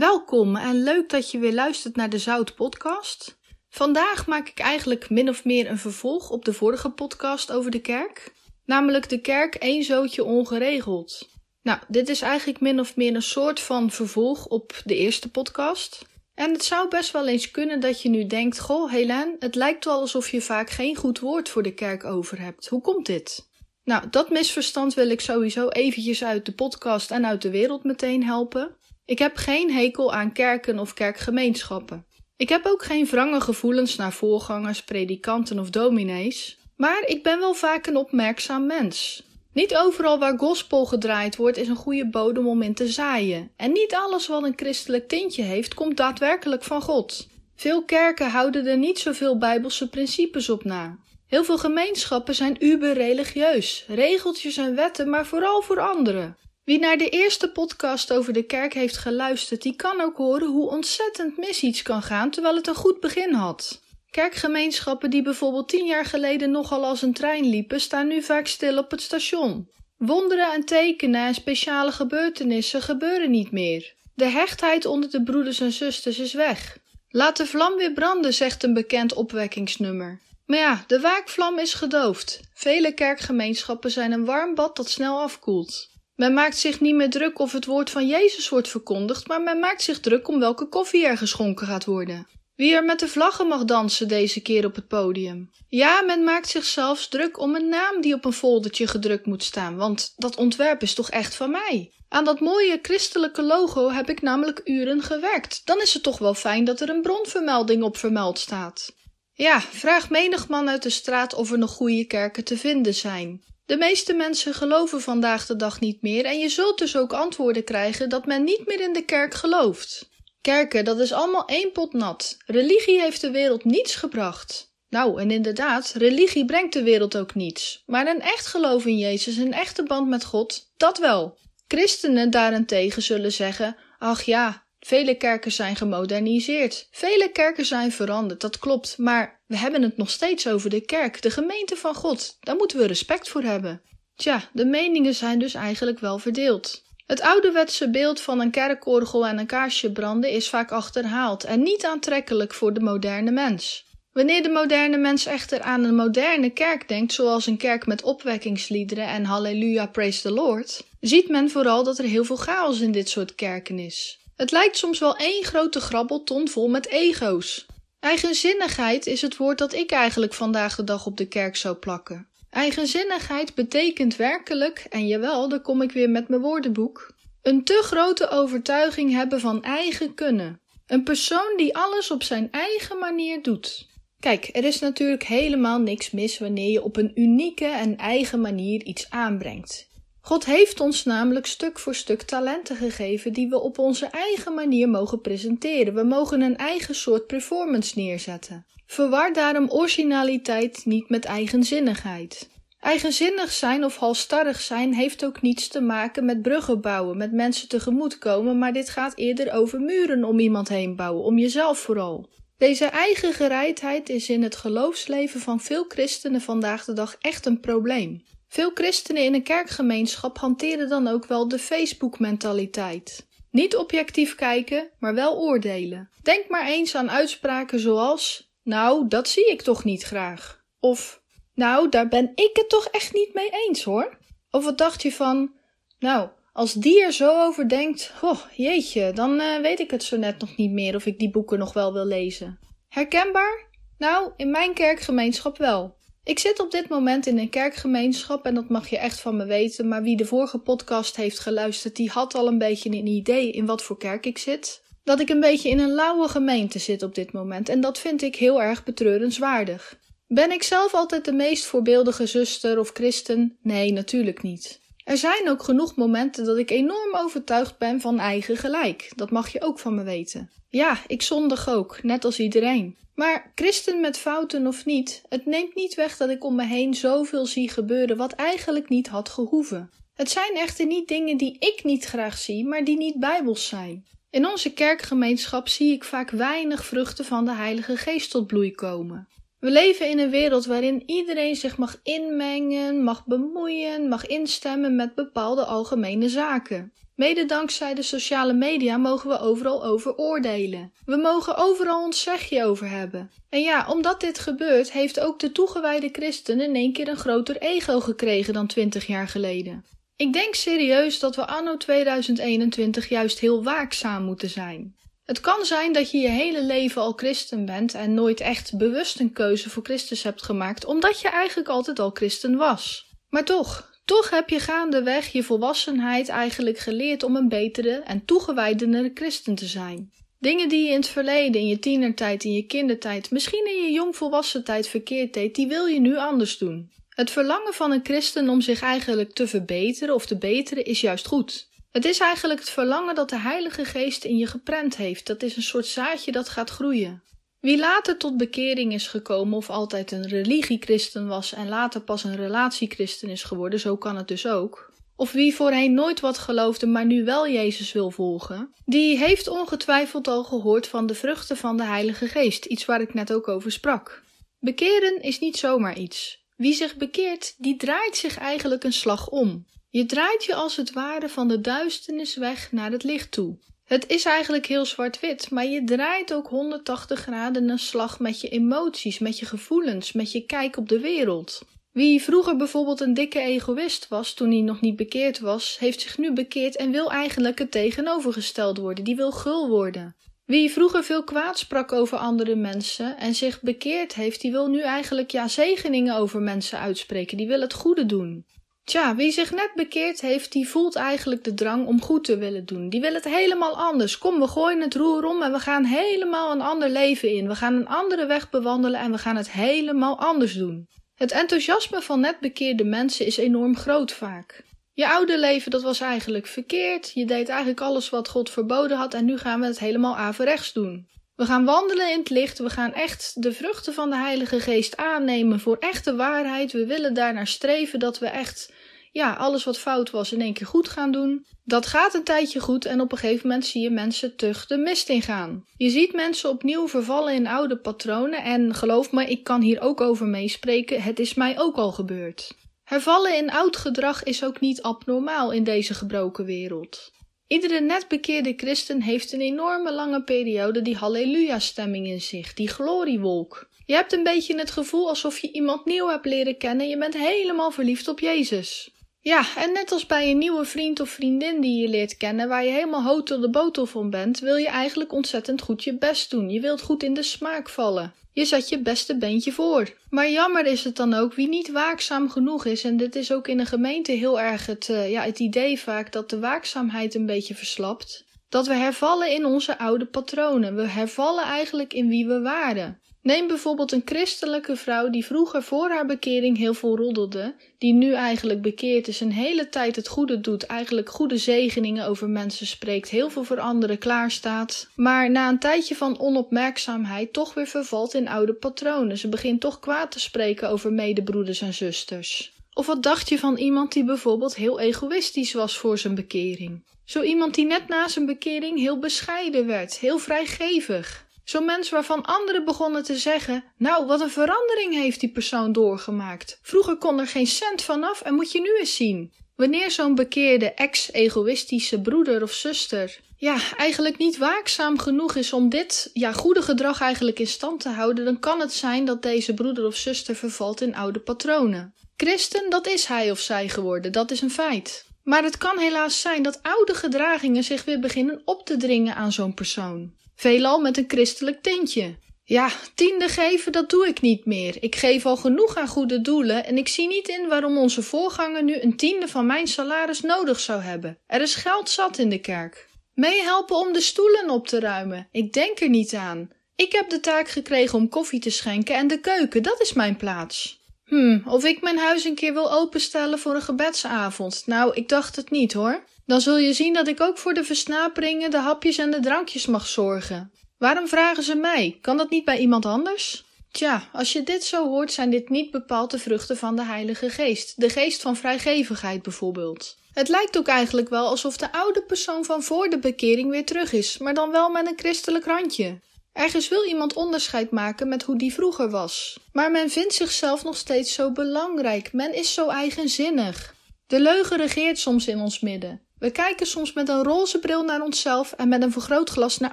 Welkom en leuk dat je weer luistert naar de Zout Podcast. Vandaag maak ik eigenlijk min of meer een vervolg op de vorige podcast over de kerk, namelijk de kerk één zootje ongeregeld. Nou, dit is eigenlijk min of meer een soort van vervolg op de eerste podcast. En het zou best wel eens kunnen dat je nu denkt: Goh, Helen, het lijkt wel alsof je vaak geen goed woord voor de kerk over hebt. Hoe komt dit? Nou, dat misverstand wil ik sowieso eventjes uit de podcast en uit de wereld meteen helpen. Ik heb geen hekel aan kerken of kerkgemeenschappen. Ik heb ook geen wrange gevoelens naar voorgangers, predikanten of dominees, maar ik ben wel vaak een opmerkzaam mens. Niet overal waar gospel gedraaid wordt is een goede bodem om in te zaaien. En niet alles wat een christelijk tintje heeft, komt daadwerkelijk van God. Veel kerken houden er niet zoveel bijbelse principes op na. Heel veel gemeenschappen zijn uber religieus, regeltjes en wetten, maar vooral voor anderen. Wie naar de eerste podcast over de kerk heeft geluisterd, die kan ook horen hoe ontzettend mis iets kan gaan terwijl het een goed begin had. Kerkgemeenschappen die bijvoorbeeld tien jaar geleden nogal als een trein liepen, staan nu vaak stil op het station. Wonderen en tekenen en speciale gebeurtenissen gebeuren niet meer. De hechtheid onder de broeders en zusters is weg. Laat de vlam weer branden, zegt een bekend opwekkingsnummer. Maar ja, de waakvlam is gedoofd. Vele kerkgemeenschappen zijn een warm bad dat snel afkoelt. Men maakt zich niet meer druk of het woord van Jezus wordt verkondigd, maar men maakt zich druk om welke koffie er geschonken gaat worden. Wie er met de vlaggen mag dansen deze keer op het podium. Ja, men maakt zich zelfs druk om een naam die op een foldertje gedrukt moet staan, want dat ontwerp is toch echt van mij. Aan dat mooie christelijke logo heb ik namelijk uren gewerkt. Dan is het toch wel fijn dat er een bronvermelding op vermeld staat. Ja, vraag menig man uit de straat of er nog goede kerken te vinden zijn. De meeste mensen geloven vandaag de dag niet meer en je zult dus ook antwoorden krijgen dat men niet meer in de kerk gelooft. Kerken, dat is allemaal één pot nat. Religie heeft de wereld niets gebracht. Nou, en inderdaad, religie brengt de wereld ook niets. Maar een echt geloof in Jezus, een echte band met God, dat wel. Christenen daarentegen zullen zeggen: Ach ja, vele kerken zijn gemoderniseerd. Vele kerken zijn veranderd, dat klopt. Maar we hebben het nog steeds over de kerk, de gemeente van God. Daar moeten we respect voor hebben. Tja, de meningen zijn dus eigenlijk wel verdeeld. Het ouderwetse beeld van een kerkorgel en een kaarsje branden is vaak achterhaald en niet aantrekkelijk voor de moderne mens. Wanneer de moderne mens echter aan een moderne kerk denkt, zoals een kerk met opwekkingsliederen en Halleluja, praise the Lord, ziet men vooral dat er heel veel chaos in dit soort kerken is. Het lijkt soms wel één grote grabbelton vol met ego's. Eigenzinnigheid is het woord dat ik eigenlijk vandaag de dag op de kerk zou plakken. Eigenzinnigheid betekent werkelijk, en jawel, daar kom ik weer met mijn woordenboek, een te grote overtuiging hebben van eigen kunnen. Een persoon die alles op zijn eigen manier doet. Kijk, er is natuurlijk helemaal niks mis wanneer je op een unieke en eigen manier iets aanbrengt. God heeft ons namelijk stuk voor stuk talenten gegeven die we op onze eigen manier mogen presenteren. We mogen een eigen soort performance neerzetten. Verwar daarom originaliteit niet met eigenzinnigheid. Eigenzinnig zijn of halstarrig zijn heeft ook niets te maken met bruggen bouwen, met mensen tegemoetkomen, maar dit gaat eerder over muren om iemand heen bouwen, om jezelf vooral. Deze eigen gereidheid is in het geloofsleven van veel christenen vandaag de dag echt een probleem. Veel christenen in een kerkgemeenschap hanteren dan ook wel de Facebook-mentaliteit. Niet objectief kijken, maar wel oordelen. Denk maar eens aan uitspraken zoals: Nou, dat zie ik toch niet graag. Of Nou, daar ben ik het toch echt niet mee eens hoor. Of wat dacht je van: Nou, als die er zo over denkt, oh jeetje, dan uh, weet ik het zo net nog niet meer of ik die boeken nog wel wil lezen. Herkenbaar? Nou, in mijn kerkgemeenschap wel. Ik zit op dit moment in een kerkgemeenschap en dat mag je echt van me weten, maar wie de vorige podcast heeft geluisterd, die had al een beetje een idee in wat voor kerk ik zit. Dat ik een beetje in een lauwe gemeente zit op dit moment en dat vind ik heel erg betreurenswaardig. Ben ik zelf altijd de meest voorbeeldige zuster of christen? Nee, natuurlijk niet. Er zijn ook genoeg momenten dat ik enorm overtuigd ben van eigen gelijk. Dat mag je ook van me weten. Ja, ik zondig ook, net als iedereen. Maar christen met fouten of niet, het neemt niet weg dat ik om me heen zoveel zie gebeuren wat eigenlijk niet had gehoeven. Het zijn echter niet dingen die ik niet graag zie, maar die niet bijbels zijn. In onze kerkgemeenschap zie ik vaak weinig vruchten van de Heilige Geest tot bloei komen. We leven in een wereld waarin iedereen zich mag inmengen, mag bemoeien, mag instemmen met bepaalde algemene zaken. Mede dankzij de sociale media mogen we overal over oordelen. We mogen overal ons zegje over hebben. En ja, omdat dit gebeurt, heeft ook de toegewijde christen in één keer een groter ego gekregen dan 20 jaar geleden. Ik denk serieus dat we anno 2021 juist heel waakzaam moeten zijn. Het kan zijn dat je je hele leven al christen bent en nooit echt bewust een keuze voor Christus hebt gemaakt, omdat je eigenlijk altijd al christen was. Maar toch, toch heb je gaandeweg je volwassenheid eigenlijk geleerd om een betere en toegewijdere christen te zijn. Dingen die je in het verleden, in je tienertijd, in je kindertijd, misschien in je jongvolwassen tijd verkeerd deed, die wil je nu anders doen. Het verlangen van een christen om zich eigenlijk te verbeteren of te beteren is juist goed. Het is eigenlijk het verlangen dat de Heilige Geest in je geprent heeft. Dat is een soort zaadje dat gaat groeien. Wie later tot bekering is gekomen of altijd een religiechristen was en later pas een relatiechristen is geworden, zo kan het dus ook. Of wie voorheen nooit wat geloofde, maar nu wel Jezus wil volgen, die heeft ongetwijfeld al gehoord van de vruchten van de Heilige Geest, iets waar ik net ook over sprak. Bekeren is niet zomaar iets. Wie zich bekeert, die draait zich eigenlijk een slag om. Je draait je als het ware van de duisternis weg naar het licht toe. Het is eigenlijk heel zwart-wit, maar je draait ook 180 graden een slag met je emoties, met je gevoelens, met je kijk op de wereld. Wie vroeger bijvoorbeeld een dikke egoïst was toen hij nog niet bekeerd was, heeft zich nu bekeerd en wil eigenlijk het tegenovergesteld worden. Die wil gul worden. Wie vroeger veel kwaad sprak over andere mensen en zich bekeerd heeft, die wil nu eigenlijk ja zegeningen over mensen uitspreken. Die wil het goede doen. Tja, wie zich net bekeerd heeft, die voelt eigenlijk de drang om goed te willen doen. Die wil het helemaal anders. Kom, we gooien het roer om en we gaan helemaal een ander leven in. We gaan een andere weg bewandelen en we gaan het helemaal anders doen. Het enthousiasme van net bekeerde mensen is enorm groot vaak. Je oude leven, dat was eigenlijk verkeerd. Je deed eigenlijk alles wat God verboden had en nu gaan we het helemaal averechts doen. We gaan wandelen in het licht. We gaan echt de vruchten van de Heilige Geest aannemen voor echte waarheid. We willen daarnaar streven dat we echt ja, alles wat fout was in één keer goed gaan doen. Dat gaat een tijdje goed en op een gegeven moment zie je mensen terug de mist ingaan. Je ziet mensen opnieuw vervallen in oude patronen en geloof me, ik kan hier ook over meespreken. Het is mij ook al gebeurd. Hervallen in oud gedrag is ook niet abnormaal in deze gebroken wereld. Iedere net bekeerde christen heeft een enorme lange periode die halleluja-stemming in zich, die gloriewolk. Je hebt een beetje het gevoel alsof je iemand nieuw hebt leren kennen en je bent helemaal verliefd op Jezus. Ja, en net als bij een nieuwe vriend of vriendin die je leert kennen, waar je helemaal hotel de botel van bent, wil je eigenlijk ontzettend goed je best doen. Je wilt goed in de smaak vallen. Je zet je beste beentje voor. Maar jammer is het dan ook wie niet waakzaam genoeg is. En dit is ook in een gemeente heel erg het, uh, ja, het idee vaak dat de waakzaamheid een beetje verslapt. Dat we hervallen in onze oude patronen. We hervallen eigenlijk in wie we waren. Neem bijvoorbeeld een christelijke vrouw die vroeger voor haar bekering heel veel roddelde, die nu eigenlijk bekeerd is, een hele tijd het goede doet, eigenlijk goede zegeningen over mensen spreekt, heel veel voor anderen klaarstaat, maar na een tijdje van onopmerkzaamheid toch weer vervalt in oude patronen. Ze begint toch kwaad te spreken over medebroeders en zusters. Of wat dacht je van iemand die bijvoorbeeld heel egoïstisch was voor zijn bekering? Zo iemand die net na zijn bekering heel bescheiden werd, heel vrijgevig. Zo'n mens waarvan anderen begonnen te zeggen: Nou, wat een verandering heeft die persoon doorgemaakt. Vroeger kon er geen cent vanaf en moet je nu eens zien. Wanneer zo'n bekeerde ex-egoïstische broeder of zuster ja, eigenlijk niet waakzaam genoeg is om dit ja, goede gedrag eigenlijk in stand te houden, dan kan het zijn dat deze broeder of zuster vervalt in oude patronen. Christen, dat is hij of zij geworden, dat is een feit. Maar het kan helaas zijn dat oude gedragingen zich weer beginnen op te dringen aan zo'n persoon veelal met een christelijk tintje. Ja, tiende geven, dat doe ik niet meer. Ik geef al genoeg aan goede doelen en ik zie niet in waarom onze voorganger nu een tiende van mijn salaris nodig zou hebben. Er is geld zat in de kerk. Meehelpen om de stoelen op te ruimen. Ik denk er niet aan. Ik heb de taak gekregen om koffie te schenken en de keuken, dat is mijn plaats. Hm, of ik mijn huis een keer wil openstellen voor een gebedsavond. Nou, ik dacht het niet hoor. Dan zul je zien dat ik ook voor de versnaperingen, de hapjes en de drankjes mag zorgen. Waarom vragen ze mij? Kan dat niet bij iemand anders? Tja, als je dit zo hoort, zijn dit niet bepaald de vruchten van de Heilige Geest, de geest van vrijgevigheid bijvoorbeeld. Het lijkt ook eigenlijk wel alsof de oude persoon van voor de bekering weer terug is, maar dan wel met een christelijk randje. Ergens wil iemand onderscheid maken met hoe die vroeger was. Maar men vindt zichzelf nog steeds zo belangrijk, men is zo eigenzinnig. De leugen regeert soms in ons midden. We kijken soms met een roze bril naar onszelf en met een vergrootglas naar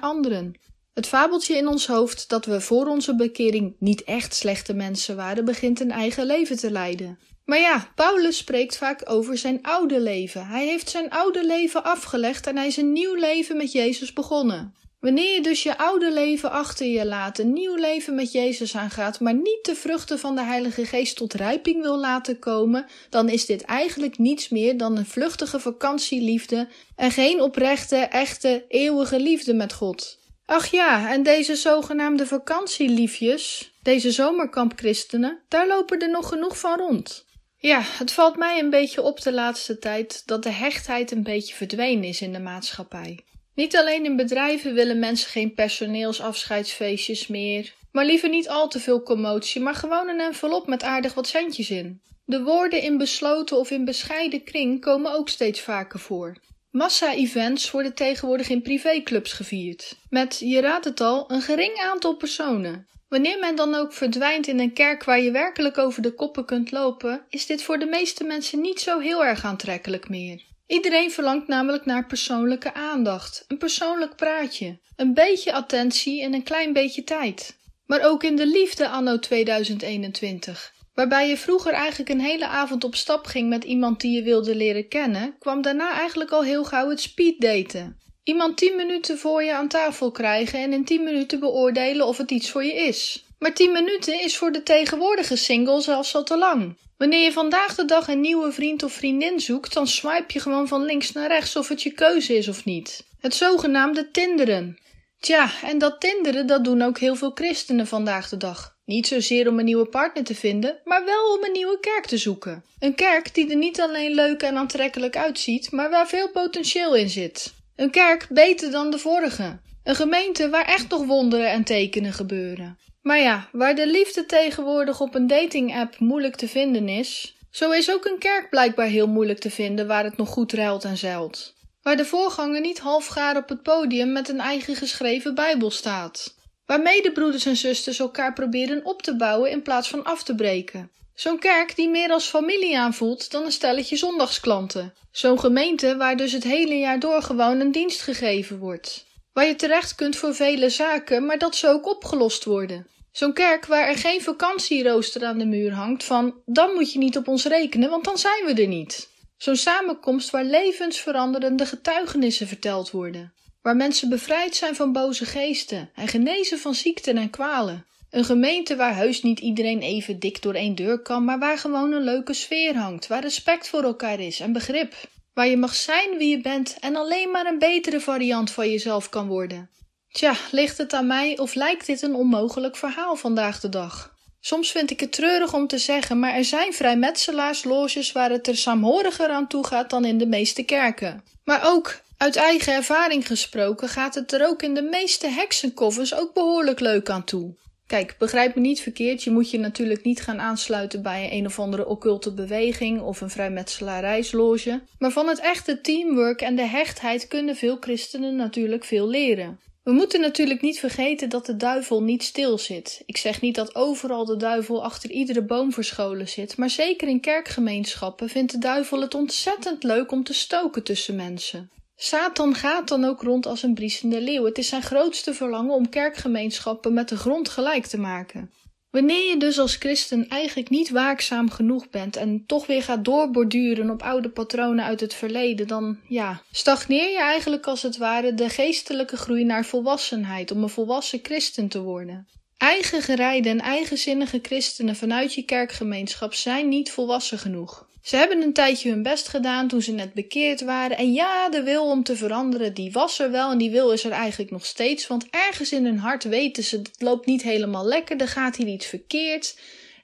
anderen. Het fabeltje in ons hoofd dat we voor onze bekering niet echt slechte mensen waren, begint een eigen leven te leiden. Maar ja, Paulus spreekt vaak over zijn oude leven. Hij heeft zijn oude leven afgelegd en hij is een nieuw leven met Jezus begonnen. Wanneer je dus je oude leven achter je laat, een nieuw leven met Jezus aangaat, maar niet de vruchten van de Heilige Geest tot rijping wil laten komen, dan is dit eigenlijk niets meer dan een vluchtige vakantieliefde en geen oprechte, echte, eeuwige liefde met God. Ach ja, en deze zogenaamde vakantieliefjes, deze zomerkampchristenen, daar lopen er nog genoeg van rond. Ja, het valt mij een beetje op de laatste tijd dat de hechtheid een beetje verdwenen is in de maatschappij. Niet alleen in bedrijven willen mensen geen personeelsafscheidsfeestjes meer, maar liever niet al te veel commotie, maar gewoon een envelop met aardig wat centjes in. De woorden in besloten of in bescheiden kring komen ook steeds vaker voor. Massa-events worden tegenwoordig in privéclubs gevierd, met, je raadt het al, een gering aantal personen. Wanneer men dan ook verdwijnt in een kerk waar je werkelijk over de koppen kunt lopen, is dit voor de meeste mensen niet zo heel erg aantrekkelijk meer. Iedereen verlangt namelijk naar persoonlijke aandacht, een persoonlijk praatje, een beetje attentie en een klein beetje tijd. Maar ook in de liefde anno 2021. Waarbij je vroeger eigenlijk een hele avond op stap ging met iemand die je wilde leren kennen, kwam daarna eigenlijk al heel gauw het speeddaten. Iemand 10 minuten voor je aan tafel krijgen en in 10 minuten beoordelen of het iets voor je is. Maar 10 minuten is voor de tegenwoordige single zelfs al te lang. Wanneer je vandaag de dag een nieuwe vriend of vriendin zoekt, dan swipe je gewoon van links naar rechts of het je keuze is of niet. Het zogenaamde tinderen. Tja, en dat tinderen dat doen ook heel veel christenen vandaag de dag. Niet zozeer om een nieuwe partner te vinden, maar wel om een nieuwe kerk te zoeken. Een kerk die er niet alleen leuk en aantrekkelijk uitziet, maar waar veel potentieel in zit. Een kerk beter dan de vorige. Een gemeente waar echt nog wonderen en tekenen gebeuren. Maar ja, waar de liefde tegenwoordig op een dating-app moeilijk te vinden is, zo is ook een kerk blijkbaar heel moeilijk te vinden waar het nog goed ruilt en zeilt. Waar de voorganger niet halfgaar op het podium met een eigen geschreven Bijbel staat. Waar medebroeders en zusters elkaar proberen op te bouwen in plaats van af te breken. Zo'n kerk die meer als familie aanvoelt dan een stelletje zondagsklanten. Zo'n gemeente waar dus het hele jaar door gewoon een dienst gegeven wordt. Waar je terecht kunt voor vele zaken, maar dat ze ook opgelost worden. Zo'n kerk waar er geen vakantierooster aan de muur hangt van dan moet je niet op ons rekenen, want dan zijn we er niet. Zo'n samenkomst waar levensveranderende getuigenissen verteld worden. Waar mensen bevrijd zijn van boze geesten en genezen van ziekten en kwalen. Een gemeente waar heus niet iedereen even dik door één deur kan, maar waar gewoon een leuke sfeer hangt, waar respect voor elkaar is en begrip. Waar je mag zijn wie je bent en alleen maar een betere variant van jezelf kan worden. Tja, ligt het aan mij of lijkt dit een onmogelijk verhaal vandaag de dag? Soms vind ik het treurig om te zeggen, maar er zijn vrijmetselaarsloges waar het er saamhoriger aan toe gaat dan in de meeste kerken. Maar ook, uit eigen ervaring gesproken, gaat het er ook in de meeste heksenkoffers ook behoorlijk leuk aan toe. Kijk, begrijp me niet verkeerd, je moet je natuurlijk niet gaan aansluiten bij een of andere occulte beweging of een vrijmetselarijsloge. Maar van het echte teamwork en de hechtheid kunnen veel christenen natuurlijk veel leren. We moeten natuurlijk niet vergeten dat de duivel niet stil zit. Ik zeg niet dat overal de duivel achter iedere boom verscholen zit, maar zeker in kerkgemeenschappen vindt de duivel het ontzettend leuk om te stoken tussen mensen. Satan gaat dan ook rond als een briesende leeuw. Het is zijn grootste verlangen om kerkgemeenschappen met de grond gelijk te maken. Wanneer je dus als christen eigenlijk niet waakzaam genoeg bent en toch weer gaat doorborduren op oude patronen uit het verleden, dan ja, stagneer je eigenlijk als het ware de geestelijke groei naar volwassenheid om een volwassen christen te worden. Eigen gerijde en eigenzinnige christenen vanuit je kerkgemeenschap zijn niet volwassen genoeg. Ze hebben een tijdje hun best gedaan toen ze net bekeerd waren. En ja, de wil om te veranderen, die was er wel. En die wil is er eigenlijk nog steeds. Want ergens in hun hart weten ze, het loopt niet helemaal lekker. Er gaat hier iets verkeerd.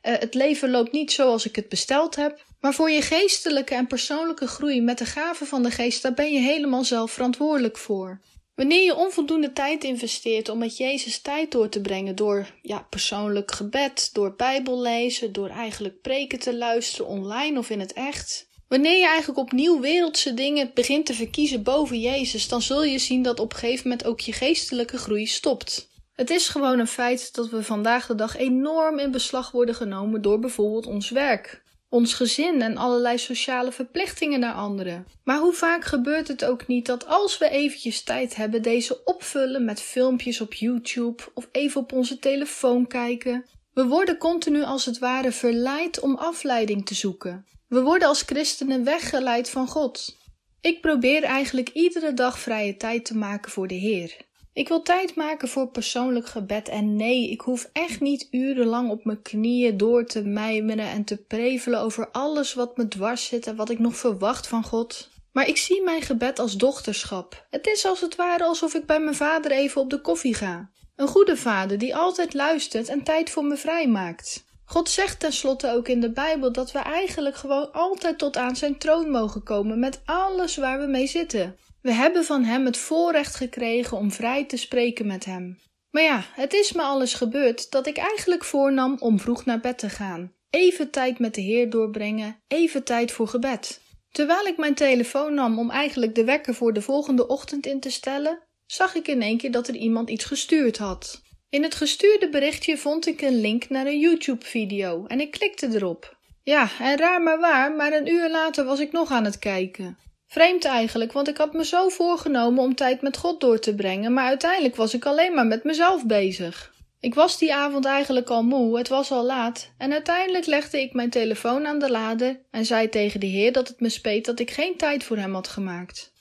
Uh, het leven loopt niet zoals ik het besteld heb. Maar voor je geestelijke en persoonlijke groei met de gaven van de geest, daar ben je helemaal zelf verantwoordelijk voor. Wanneer je onvoldoende tijd investeert om met Jezus tijd door te brengen door ja, persoonlijk gebed, door Bijbel lezen, door eigenlijk preken te luisteren online of in het echt. Wanneer je eigenlijk opnieuw wereldse dingen begint te verkiezen boven Jezus, dan zul je zien dat op een gegeven moment ook je geestelijke groei stopt. Het is gewoon een feit dat we vandaag de dag enorm in beslag worden genomen door bijvoorbeeld ons werk. Ons gezin en allerlei sociale verplichtingen naar anderen. Maar hoe vaak gebeurt het ook niet dat als we eventjes tijd hebben, deze opvullen met filmpjes op YouTube of even op onze telefoon kijken? We worden continu als het ware verleid om afleiding te zoeken. We worden als christenen weggeleid van God. Ik probeer eigenlijk iedere dag vrije tijd te maken voor de Heer. Ik wil tijd maken voor persoonlijk gebed en nee, ik hoef echt niet urenlang op mijn knieën door te mijmeren en te prevelen over alles wat me dwars zit en wat ik nog verwacht van God. Maar ik zie mijn gebed als dochterschap. Het is als het ware alsof ik bij mijn vader even op de koffie ga. Een goede vader die altijd luistert en tijd voor me vrijmaakt. God zegt tenslotte ook in de Bijbel dat we eigenlijk gewoon altijd tot aan zijn troon mogen komen met alles waar we mee zitten. We hebben van hem het voorrecht gekregen om vrij te spreken met hem. Maar ja, het is me alles gebeurd dat ik eigenlijk voornam om vroeg naar bed te gaan. Even tijd met de Heer doorbrengen, even tijd voor gebed. Terwijl ik mijn telefoon nam om eigenlijk de wekker voor de volgende ochtend in te stellen, zag ik in één keer dat er iemand iets gestuurd had. In het gestuurde berichtje vond ik een link naar een YouTube-video en ik klikte erop. Ja, en raar maar waar, maar een uur later was ik nog aan het kijken. Vreemd eigenlijk, want ik had me zo voorgenomen om tijd met God door te brengen, maar uiteindelijk was ik alleen maar met mezelf bezig. Ik was die avond eigenlijk al moe, het was al laat, en uiteindelijk legde ik mijn telefoon aan de lader en zei tegen de Heer dat het me speet dat ik geen tijd voor hem had gemaakt.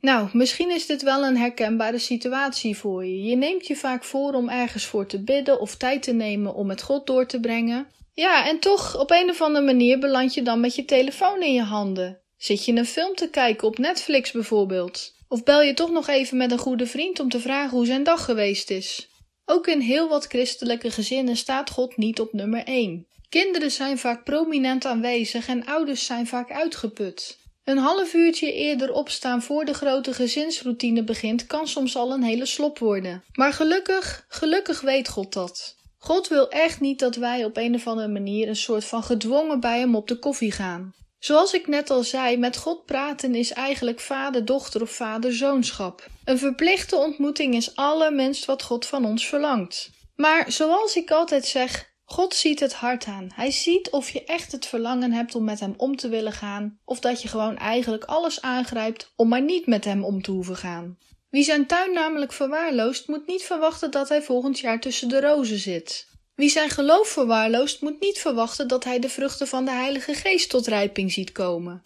Nou, misschien is dit wel een herkenbare situatie voor je. Je neemt je vaak voor om ergens voor te bidden of tijd te nemen om met God door te brengen. Ja, en toch, op een of andere manier beland je dan met je telefoon in je handen. Zit je een film te kijken op Netflix bijvoorbeeld? Of bel je toch nog even met een goede vriend om te vragen hoe zijn dag geweest is? Ook in heel wat christelijke gezinnen staat God niet op nummer 1. Kinderen zijn vaak prominent aanwezig en ouders zijn vaak uitgeput. Een half uurtje eerder opstaan voor de grote gezinsroutine begint kan soms al een hele slop worden. Maar gelukkig, gelukkig weet God dat. God wil echt niet dat wij op een of andere manier een soort van gedwongen bij hem op de koffie gaan. Zoals ik net al zei, met God praten is eigenlijk vader-dochter of vader-zoonschap. Een verplichte ontmoeting is allerminst wat God van ons verlangt. Maar zoals ik altijd zeg, God ziet het hart aan. Hij ziet of je echt het verlangen hebt om met hem om te willen gaan, of dat je gewoon eigenlijk alles aangrijpt om maar niet met hem om te hoeven gaan. Wie zijn tuin namelijk verwaarloost, moet niet verwachten dat hij volgend jaar tussen de rozen zit. Wie zijn geloof verwaarloost, moet niet verwachten dat hij de vruchten van de Heilige Geest tot rijping ziet komen.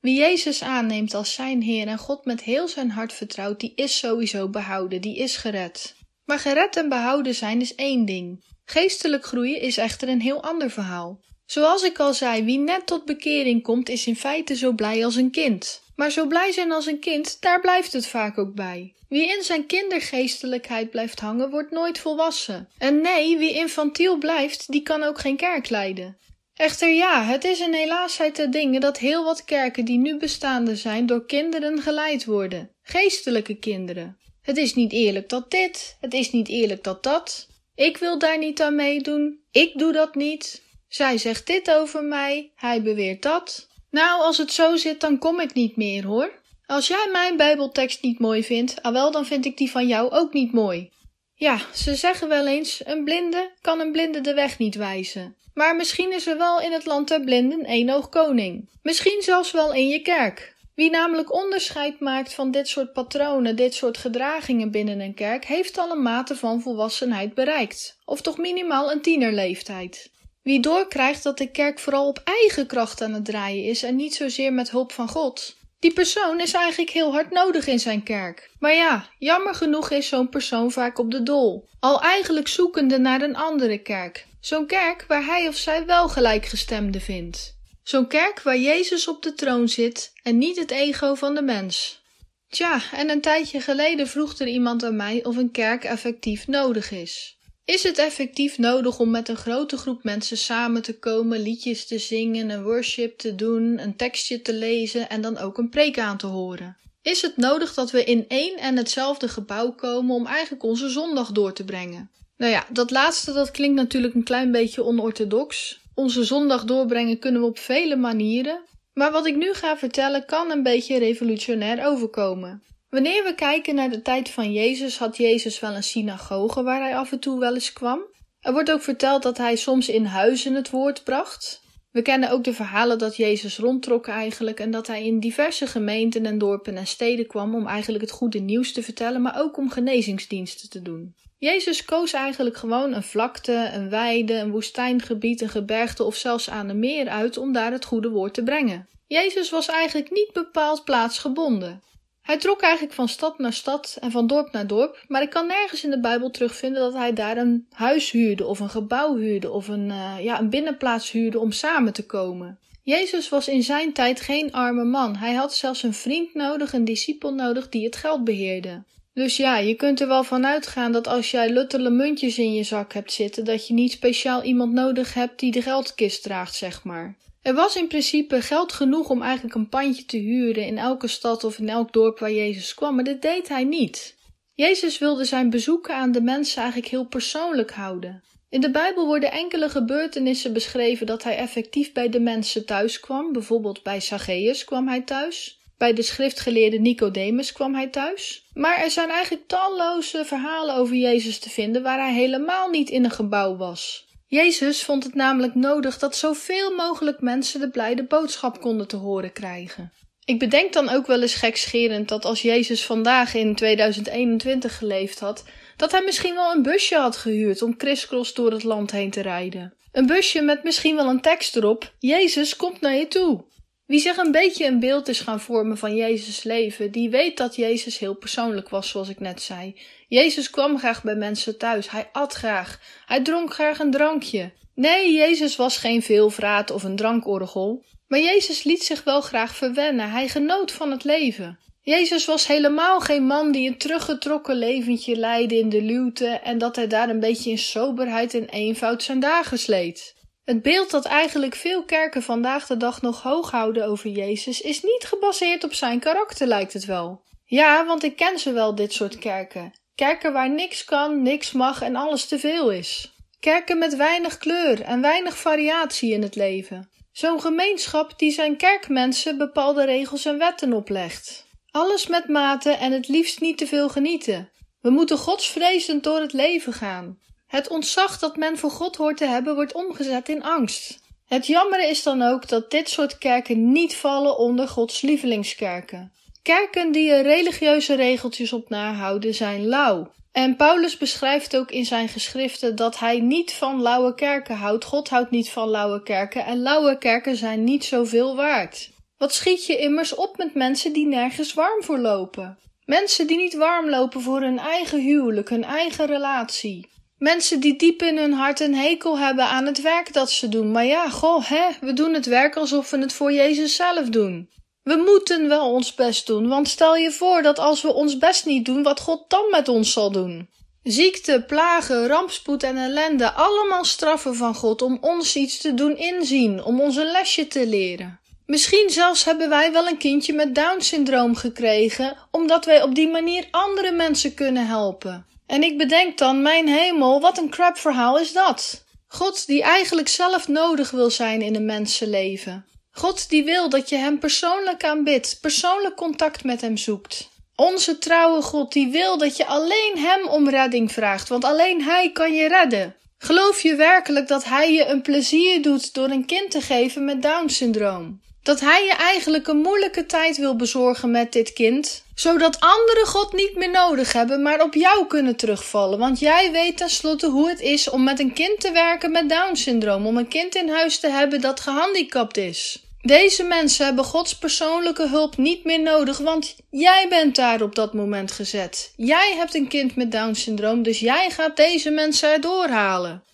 Wie Jezus aanneemt als zijn Heer en God met heel zijn hart vertrouwt, die is sowieso behouden, die is gered. Maar gered en behouden zijn is één ding. Geestelijk groeien is echter een heel ander verhaal. Zoals ik al zei, wie net tot bekering komt, is in feite zo blij als een kind. Maar zo blij zijn als een kind, daar blijft het vaak ook bij. Wie in zijn kindergeestelijkheid blijft hangen, wordt nooit volwassen. En nee, wie infantiel blijft, die kan ook geen kerk leiden. Echter ja, het is een helaasheid te dingen dat heel wat kerken die nu bestaande zijn door kinderen geleid worden. Geestelijke kinderen. Het is niet eerlijk dat dit, het is niet eerlijk dat dat. Ik wil daar niet aan meedoen, ik doe dat niet. Zij zegt dit over mij, hij beweert dat. Nou, als het zo zit, dan kom ik niet meer hoor. Als jij mijn Bijbeltekst niet mooi vindt, ah wel, dan vind ik die van jou ook niet mooi. Ja, ze zeggen wel eens: een blinde kan een blinde de weg niet wijzen. Maar misschien is er wel in het land der blinden één oog koning. Misschien zelfs wel in je kerk. Wie namelijk onderscheid maakt van dit soort patronen, dit soort gedragingen binnen een kerk, heeft al een mate van volwassenheid bereikt, of toch minimaal een tienerleeftijd. Wie doorkrijgt dat de kerk vooral op eigen kracht aan het draaien is en niet zozeer met hulp van God, die persoon is eigenlijk heel hard nodig in zijn kerk. Maar ja, jammer genoeg is zo'n persoon vaak op de dol, al eigenlijk zoekende naar een andere kerk. Zo'n kerk waar hij of zij wel gelijkgestemde vindt. Zo'n kerk waar Jezus op de troon zit en niet het ego van de mens. Tja, en een tijdje geleden vroeg er iemand aan mij of een kerk effectief nodig is. Is het effectief nodig om met een grote groep mensen samen te komen, liedjes te zingen, een worship te doen, een tekstje te lezen en dan ook een preek aan te horen? Is het nodig dat we in één en hetzelfde gebouw komen om eigenlijk onze zondag door te brengen? Nou ja, dat laatste dat klinkt natuurlijk een klein beetje onorthodox. Onze zondag doorbrengen kunnen we op vele manieren, maar wat ik nu ga vertellen kan een beetje revolutionair overkomen. Wanneer we kijken naar de tijd van Jezus, had Jezus wel een synagoge waar hij af en toe wel eens kwam. Er wordt ook verteld dat hij soms in huizen het woord bracht. We kennen ook de verhalen dat Jezus rondtrok eigenlijk en dat hij in diverse gemeenten en dorpen en steden kwam om eigenlijk het goede nieuws te vertellen, maar ook om genezingsdiensten te doen. Jezus koos eigenlijk gewoon een vlakte, een weide, een woestijngebied, een gebergte of zelfs aan een meer uit om daar het goede woord te brengen. Jezus was eigenlijk niet bepaald plaatsgebonden. Hij trok eigenlijk van stad naar stad en van dorp naar dorp, maar ik kan nergens in de Bijbel terugvinden dat hij daar een huis huurde of een gebouw huurde of een, uh, ja, een binnenplaats huurde om samen te komen. Jezus was in zijn tijd geen arme man. Hij had zelfs een vriend nodig, een discipel nodig die het geld beheerde. Dus ja, je kunt er wel van uitgaan dat als jij luttele muntjes in je zak hebt zitten, dat je niet speciaal iemand nodig hebt die de geldkist draagt, zeg maar. Er was in principe geld genoeg om eigenlijk een pandje te huren in elke stad of in elk dorp waar Jezus kwam, maar dit deed hij niet. Jezus wilde zijn bezoeken aan de mensen eigenlijk heel persoonlijk houden. In de Bijbel worden enkele gebeurtenissen beschreven dat hij effectief bij de mensen thuis kwam. Bijvoorbeeld bij Zacchaeus kwam hij thuis. Bij de schriftgeleerde Nicodemus kwam hij thuis. Maar er zijn eigenlijk talloze verhalen over Jezus te vinden waar hij helemaal niet in een gebouw was. Jezus vond het namelijk nodig dat zoveel mogelijk mensen de blijde boodschap konden te horen krijgen. Ik bedenk dan ook wel eens gekscherend dat als Jezus vandaag in 2021 geleefd had, dat hij misschien wel een busje had gehuurd om crisscross door het land heen te rijden. Een busje met misschien wel een tekst erop: Jezus komt naar je toe. Wie zich een beetje een beeld is gaan vormen van Jezus' leven, die weet dat Jezus heel persoonlijk was, zoals ik net zei. Jezus kwam graag bij mensen thuis, hij at graag, hij dronk graag een drankje. Nee, Jezus was geen veelvraat of een drankorgel, maar Jezus liet zich wel graag verwennen, hij genoot van het leven. Jezus was helemaal geen man die een teruggetrokken leventje leidde in de luwte en dat hij daar een beetje in soberheid en eenvoud zijn dagen sleet. Het beeld dat eigenlijk veel kerken vandaag de dag nog hoog houden over Jezus is niet gebaseerd op zijn karakter, lijkt het wel. Ja, want ik ken ze wel, dit soort kerken. Kerken waar niks kan, niks mag en alles te veel is. Kerken met weinig kleur en weinig variatie in het leven. Zo'n gemeenschap die zijn kerkmensen bepaalde regels en wetten oplegt. Alles met mate en het liefst niet te veel genieten. We moeten godsvrezend door het leven gaan. Het ontzag dat men voor God hoort te hebben wordt omgezet in angst. Het jammere is dan ook dat dit soort kerken niet vallen onder Gods lievelingskerken. Kerken die er religieuze regeltjes op nahouden zijn lauw. En Paulus beschrijft ook in zijn geschriften dat hij niet van lauwe kerken houdt. God houdt niet van lauwe kerken en lauwe kerken zijn niet zoveel waard. Wat schiet je immers op met mensen die nergens warm voor lopen? Mensen die niet warm lopen voor hun eigen huwelijk, hun eigen relatie. Mensen die diep in hun hart een hekel hebben aan het werk dat ze doen. Maar ja, goh, hè, we doen het werk alsof we het voor Jezus zelf doen. We moeten wel ons best doen, want stel je voor dat als we ons best niet doen, wat God dan met ons zal doen. Ziekte, plagen, rampspoed en ellende, allemaal straffen van God om ons iets te doen inzien, om ons een lesje te leren. Misschien zelfs hebben wij wel een kindje met Down-syndroom gekregen, omdat wij op die manier andere mensen kunnen helpen. En ik bedenk dan, mijn hemel, wat een crap verhaal is dat? God die eigenlijk zelf nodig wil zijn in een mensenleven. God die wil dat je hem persoonlijk aanbidt, persoonlijk contact met hem zoekt. Onze trouwe God die wil dat je alleen hem om redding vraagt, want alleen hij kan je redden. Geloof je werkelijk dat hij je een plezier doet door een kind te geven met Down-syndroom? Dat hij je eigenlijk een moeilijke tijd wil bezorgen met dit kind, zodat anderen God niet meer nodig hebben, maar op jou kunnen terugvallen. Want jij weet tenslotte hoe het is om met een kind te werken met Down-syndroom, om een kind in huis te hebben dat gehandicapt is. Deze mensen hebben Gods persoonlijke hulp niet meer nodig, want jij bent daar op dat moment gezet. Jij hebt een kind met Down-syndroom, dus jij gaat deze mensen erdoor halen.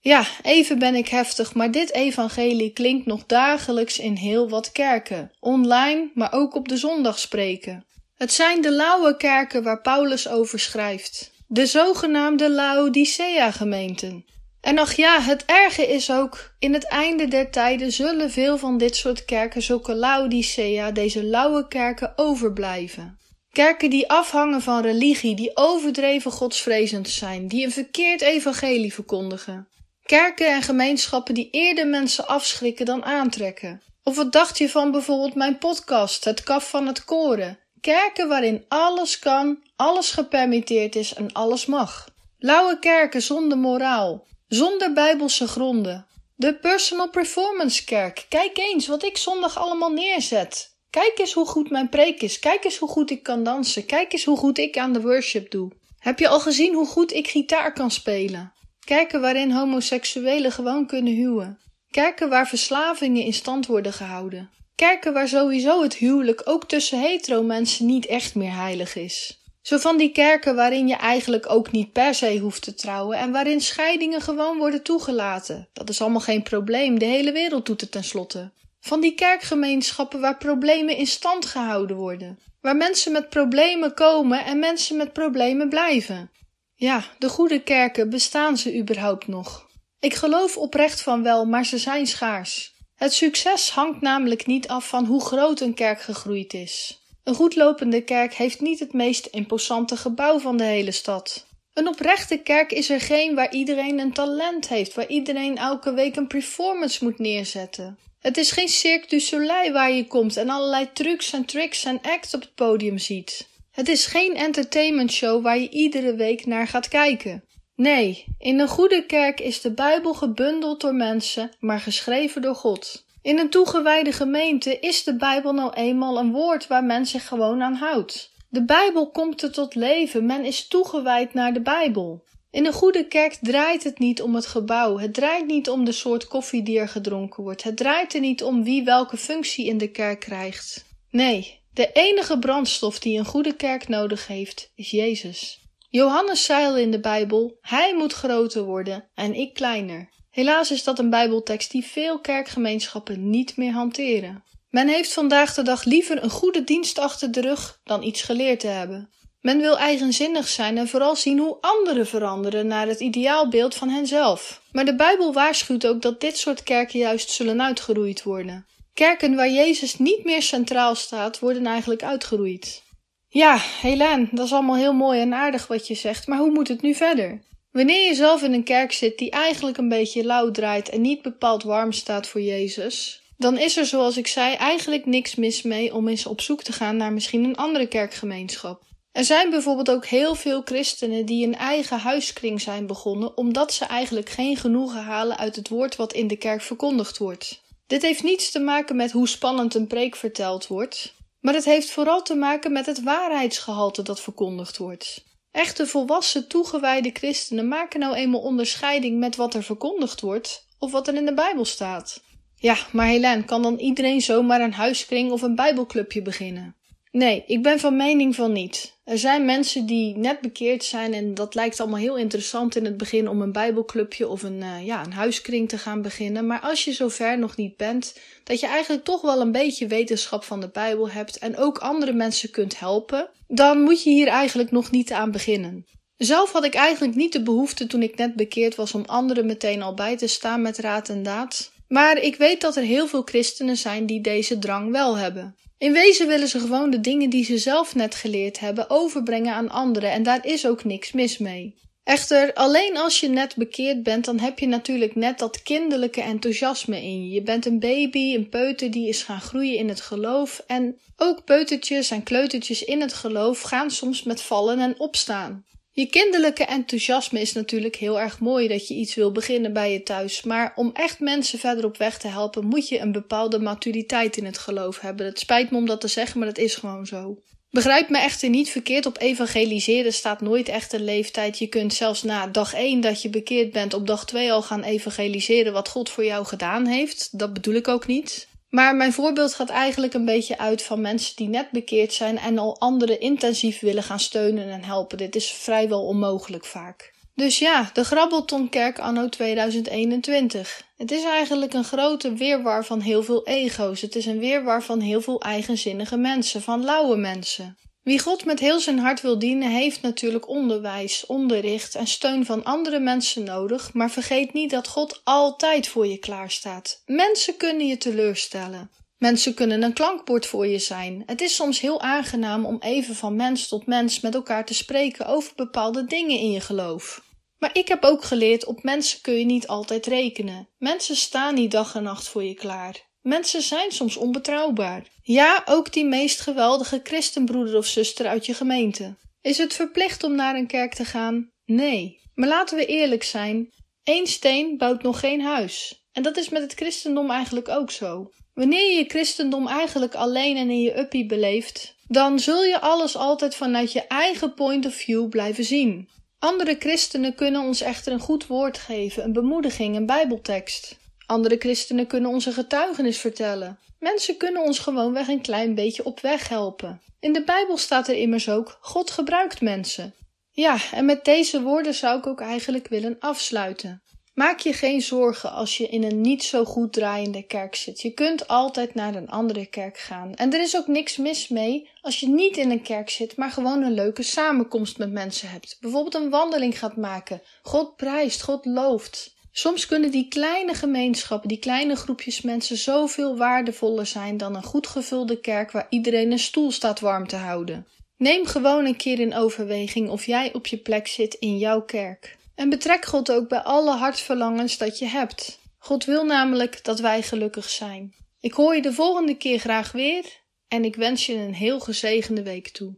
Ja, even ben ik heftig, maar dit evangelie klinkt nog dagelijks in heel wat kerken, online, maar ook op de zondag spreken. Het zijn de lauwe kerken waar Paulus over schrijft, de zogenaamde Laodicea-gemeenten. En ach ja, het erge is ook, in het einde der tijden zullen veel van dit soort kerken, zulke Laodicea, deze lauwe kerken, overblijven. Kerken die afhangen van religie, die overdreven godsvrezend zijn, die een verkeerd evangelie verkondigen. Kerken en gemeenschappen die eerder mensen afschrikken dan aantrekken. Of wat dacht je van bijvoorbeeld mijn podcast, Het Kaf van het Koren? Kerken waarin alles kan, alles gepermitteerd is en alles mag. Lauwe kerken zonder moraal, zonder bijbelse gronden. De Personal Performance Kerk. Kijk eens wat ik zondag allemaal neerzet. Kijk eens hoe goed mijn preek is. Kijk eens hoe goed ik kan dansen. Kijk eens hoe goed ik aan de worship doe. Heb je al gezien hoe goed ik gitaar kan spelen? Kerken waarin homoseksuelen gewoon kunnen huwen. Kerken waar verslavingen in stand worden gehouden. Kerken waar sowieso het huwelijk ook tussen hetero mensen niet echt meer heilig is. Zo van die kerken waarin je eigenlijk ook niet per se hoeft te trouwen en waarin scheidingen gewoon worden toegelaten. Dat is allemaal geen probleem, de hele wereld doet het tenslotte. Van die kerkgemeenschappen waar problemen in stand gehouden worden. Waar mensen met problemen komen en mensen met problemen blijven. Ja, de goede kerken, bestaan ze überhaupt nog? Ik geloof oprecht van wel, maar ze zijn schaars. Het succes hangt namelijk niet af van hoe groot een kerk gegroeid is. Een goedlopende kerk heeft niet het meest imposante gebouw van de hele stad. Een oprechte kerk is er geen waar iedereen een talent heeft, waar iedereen elke week een performance moet neerzetten. Het is geen Cirque du Soleil waar je komt en allerlei trucs en tricks en acts op het podium ziet. Het is geen entertainment show waar je iedere week naar gaat kijken. Nee, in een goede kerk is de Bijbel gebundeld door mensen, maar geschreven door God. In een toegewijde gemeente is de Bijbel nou eenmaal een woord waar men zich gewoon aan houdt. De Bijbel komt er tot leven, men is toegewijd naar de Bijbel. In een goede kerk draait het niet om het gebouw, het draait niet om de soort koffie die er gedronken wordt, het draait er niet om wie welke functie in de kerk krijgt. Nee, de enige brandstof die een goede kerk nodig heeft, is Jezus. Johannes zei in de Bijbel: Hij moet groter worden en ik kleiner. Helaas is dat een Bijbeltekst die veel kerkgemeenschappen niet meer hanteren. Men heeft vandaag de dag liever een goede dienst achter de rug dan iets geleerd te hebben. Men wil eigenzinnig zijn en vooral zien hoe anderen veranderen naar het ideaalbeeld van henzelf. Maar de Bijbel waarschuwt ook dat dit soort kerken juist zullen uitgeroeid worden. Kerken waar Jezus niet meer centraal staat, worden eigenlijk uitgeroeid. Ja, Helene, dat is allemaal heel mooi en aardig wat je zegt, maar hoe moet het nu verder? Wanneer je zelf in een kerk zit die eigenlijk een beetje lauw draait en niet bepaald warm staat voor Jezus, dan is er, zoals ik zei, eigenlijk niks mis mee om eens op zoek te gaan naar misschien een andere kerkgemeenschap. Er zijn bijvoorbeeld ook heel veel christenen die een eigen huiskring zijn begonnen, omdat ze eigenlijk geen genoegen halen uit het woord wat in de kerk verkondigd wordt. Dit heeft niets te maken met hoe spannend een preek verteld wordt, maar het heeft vooral te maken met het waarheidsgehalte dat verkondigd wordt. Echte volwassen toegewijde christenen maken nou eenmaal onderscheiding met wat er verkondigd wordt of wat er in de Bijbel staat. Ja, maar Helene, kan dan iedereen zomaar een huiskring of een Bijbelclubje beginnen? Nee, ik ben van mening van niet. Er zijn mensen die net bekeerd zijn en dat lijkt allemaal heel interessant in het begin om een bijbelclubje of een, uh, ja, een huiskring te gaan beginnen. Maar als je zover nog niet bent, dat je eigenlijk toch wel een beetje wetenschap van de Bijbel hebt en ook andere mensen kunt helpen, dan moet je hier eigenlijk nog niet aan beginnen. Zelf had ik eigenlijk niet de behoefte toen ik net bekeerd was om anderen meteen al bij te staan met raad en daad. Maar ik weet dat er heel veel christenen zijn die deze drang wel hebben. In wezen willen ze gewoon de dingen die ze zelf net geleerd hebben overbrengen aan anderen en daar is ook niks mis mee. Echter, alleen als je net bekeerd bent, dan heb je natuurlijk net dat kinderlijke enthousiasme in je. Je bent een baby, een peuter die is gaan groeien in het geloof. En ook peutertjes en kleutertjes in het geloof gaan soms met vallen en opstaan. Je kinderlijke enthousiasme is natuurlijk heel erg mooi dat je iets wil beginnen bij je thuis, maar om echt mensen verder op weg te helpen, moet je een bepaalde maturiteit in het geloof hebben. Het spijt me om dat te zeggen, maar dat is gewoon zo. Begrijp me echter niet verkeerd, op evangeliseren staat nooit echt een leeftijd. Je kunt zelfs na dag 1 dat je bekeerd bent, op dag 2 al gaan evangeliseren wat God voor jou gedaan heeft. Dat bedoel ik ook niet. Maar mijn voorbeeld gaat eigenlijk een beetje uit van mensen die net bekeerd zijn en al anderen intensief willen gaan steunen en helpen. Dit is vrijwel onmogelijk vaak. Dus ja, de Grabbeltonkerk anno 2021. Het is eigenlijk een grote weerwar van heel veel ego's. Het is een weerwar van heel veel eigenzinnige mensen, van lauwe mensen. Wie God met heel zijn hart wil dienen, heeft natuurlijk onderwijs, onderricht en steun van andere mensen nodig, maar vergeet niet dat God altijd voor je klaarstaat. Mensen kunnen je teleurstellen. Mensen kunnen een klankbord voor je zijn. Het is soms heel aangenaam om even van mens tot mens met elkaar te spreken over bepaalde dingen in je geloof. Maar ik heb ook geleerd, op mensen kun je niet altijd rekenen. Mensen staan niet dag en nacht voor je klaar. Mensen zijn soms onbetrouwbaar. Ja, ook die meest geweldige christenbroeder of zuster uit je gemeente. Is het verplicht om naar een kerk te gaan? Nee. Maar laten we eerlijk zijn: één steen bouwt nog geen huis. En dat is met het christendom eigenlijk ook zo. Wanneer je je christendom eigenlijk alleen en in je uppie beleeft, dan zul je alles altijd vanuit je eigen point of view blijven zien. Andere christenen kunnen ons echter een goed woord geven, een bemoediging, een bijbeltekst. Andere christenen kunnen onze getuigenis vertellen. Mensen kunnen ons gewoonweg een klein beetje op weg helpen. In de Bijbel staat er immers ook: God gebruikt mensen. Ja, en met deze woorden zou ik ook eigenlijk willen afsluiten. Maak je geen zorgen als je in een niet zo goed draaiende kerk zit. Je kunt altijd naar een andere kerk gaan. En er is ook niks mis mee als je niet in een kerk zit, maar gewoon een leuke samenkomst met mensen hebt. Bijvoorbeeld een wandeling gaat maken. God prijst, God looft. Soms kunnen die kleine gemeenschappen, die kleine groepjes mensen zoveel waardevoller zijn dan een goed gevulde kerk waar iedereen een stoel staat warm te houden. Neem gewoon een keer in overweging of jij op je plek zit in jouw kerk. En betrek God ook bij alle hartverlangens dat je hebt. God wil namelijk dat wij gelukkig zijn. Ik hoor je de volgende keer graag weer en ik wens je een heel gezegende week toe.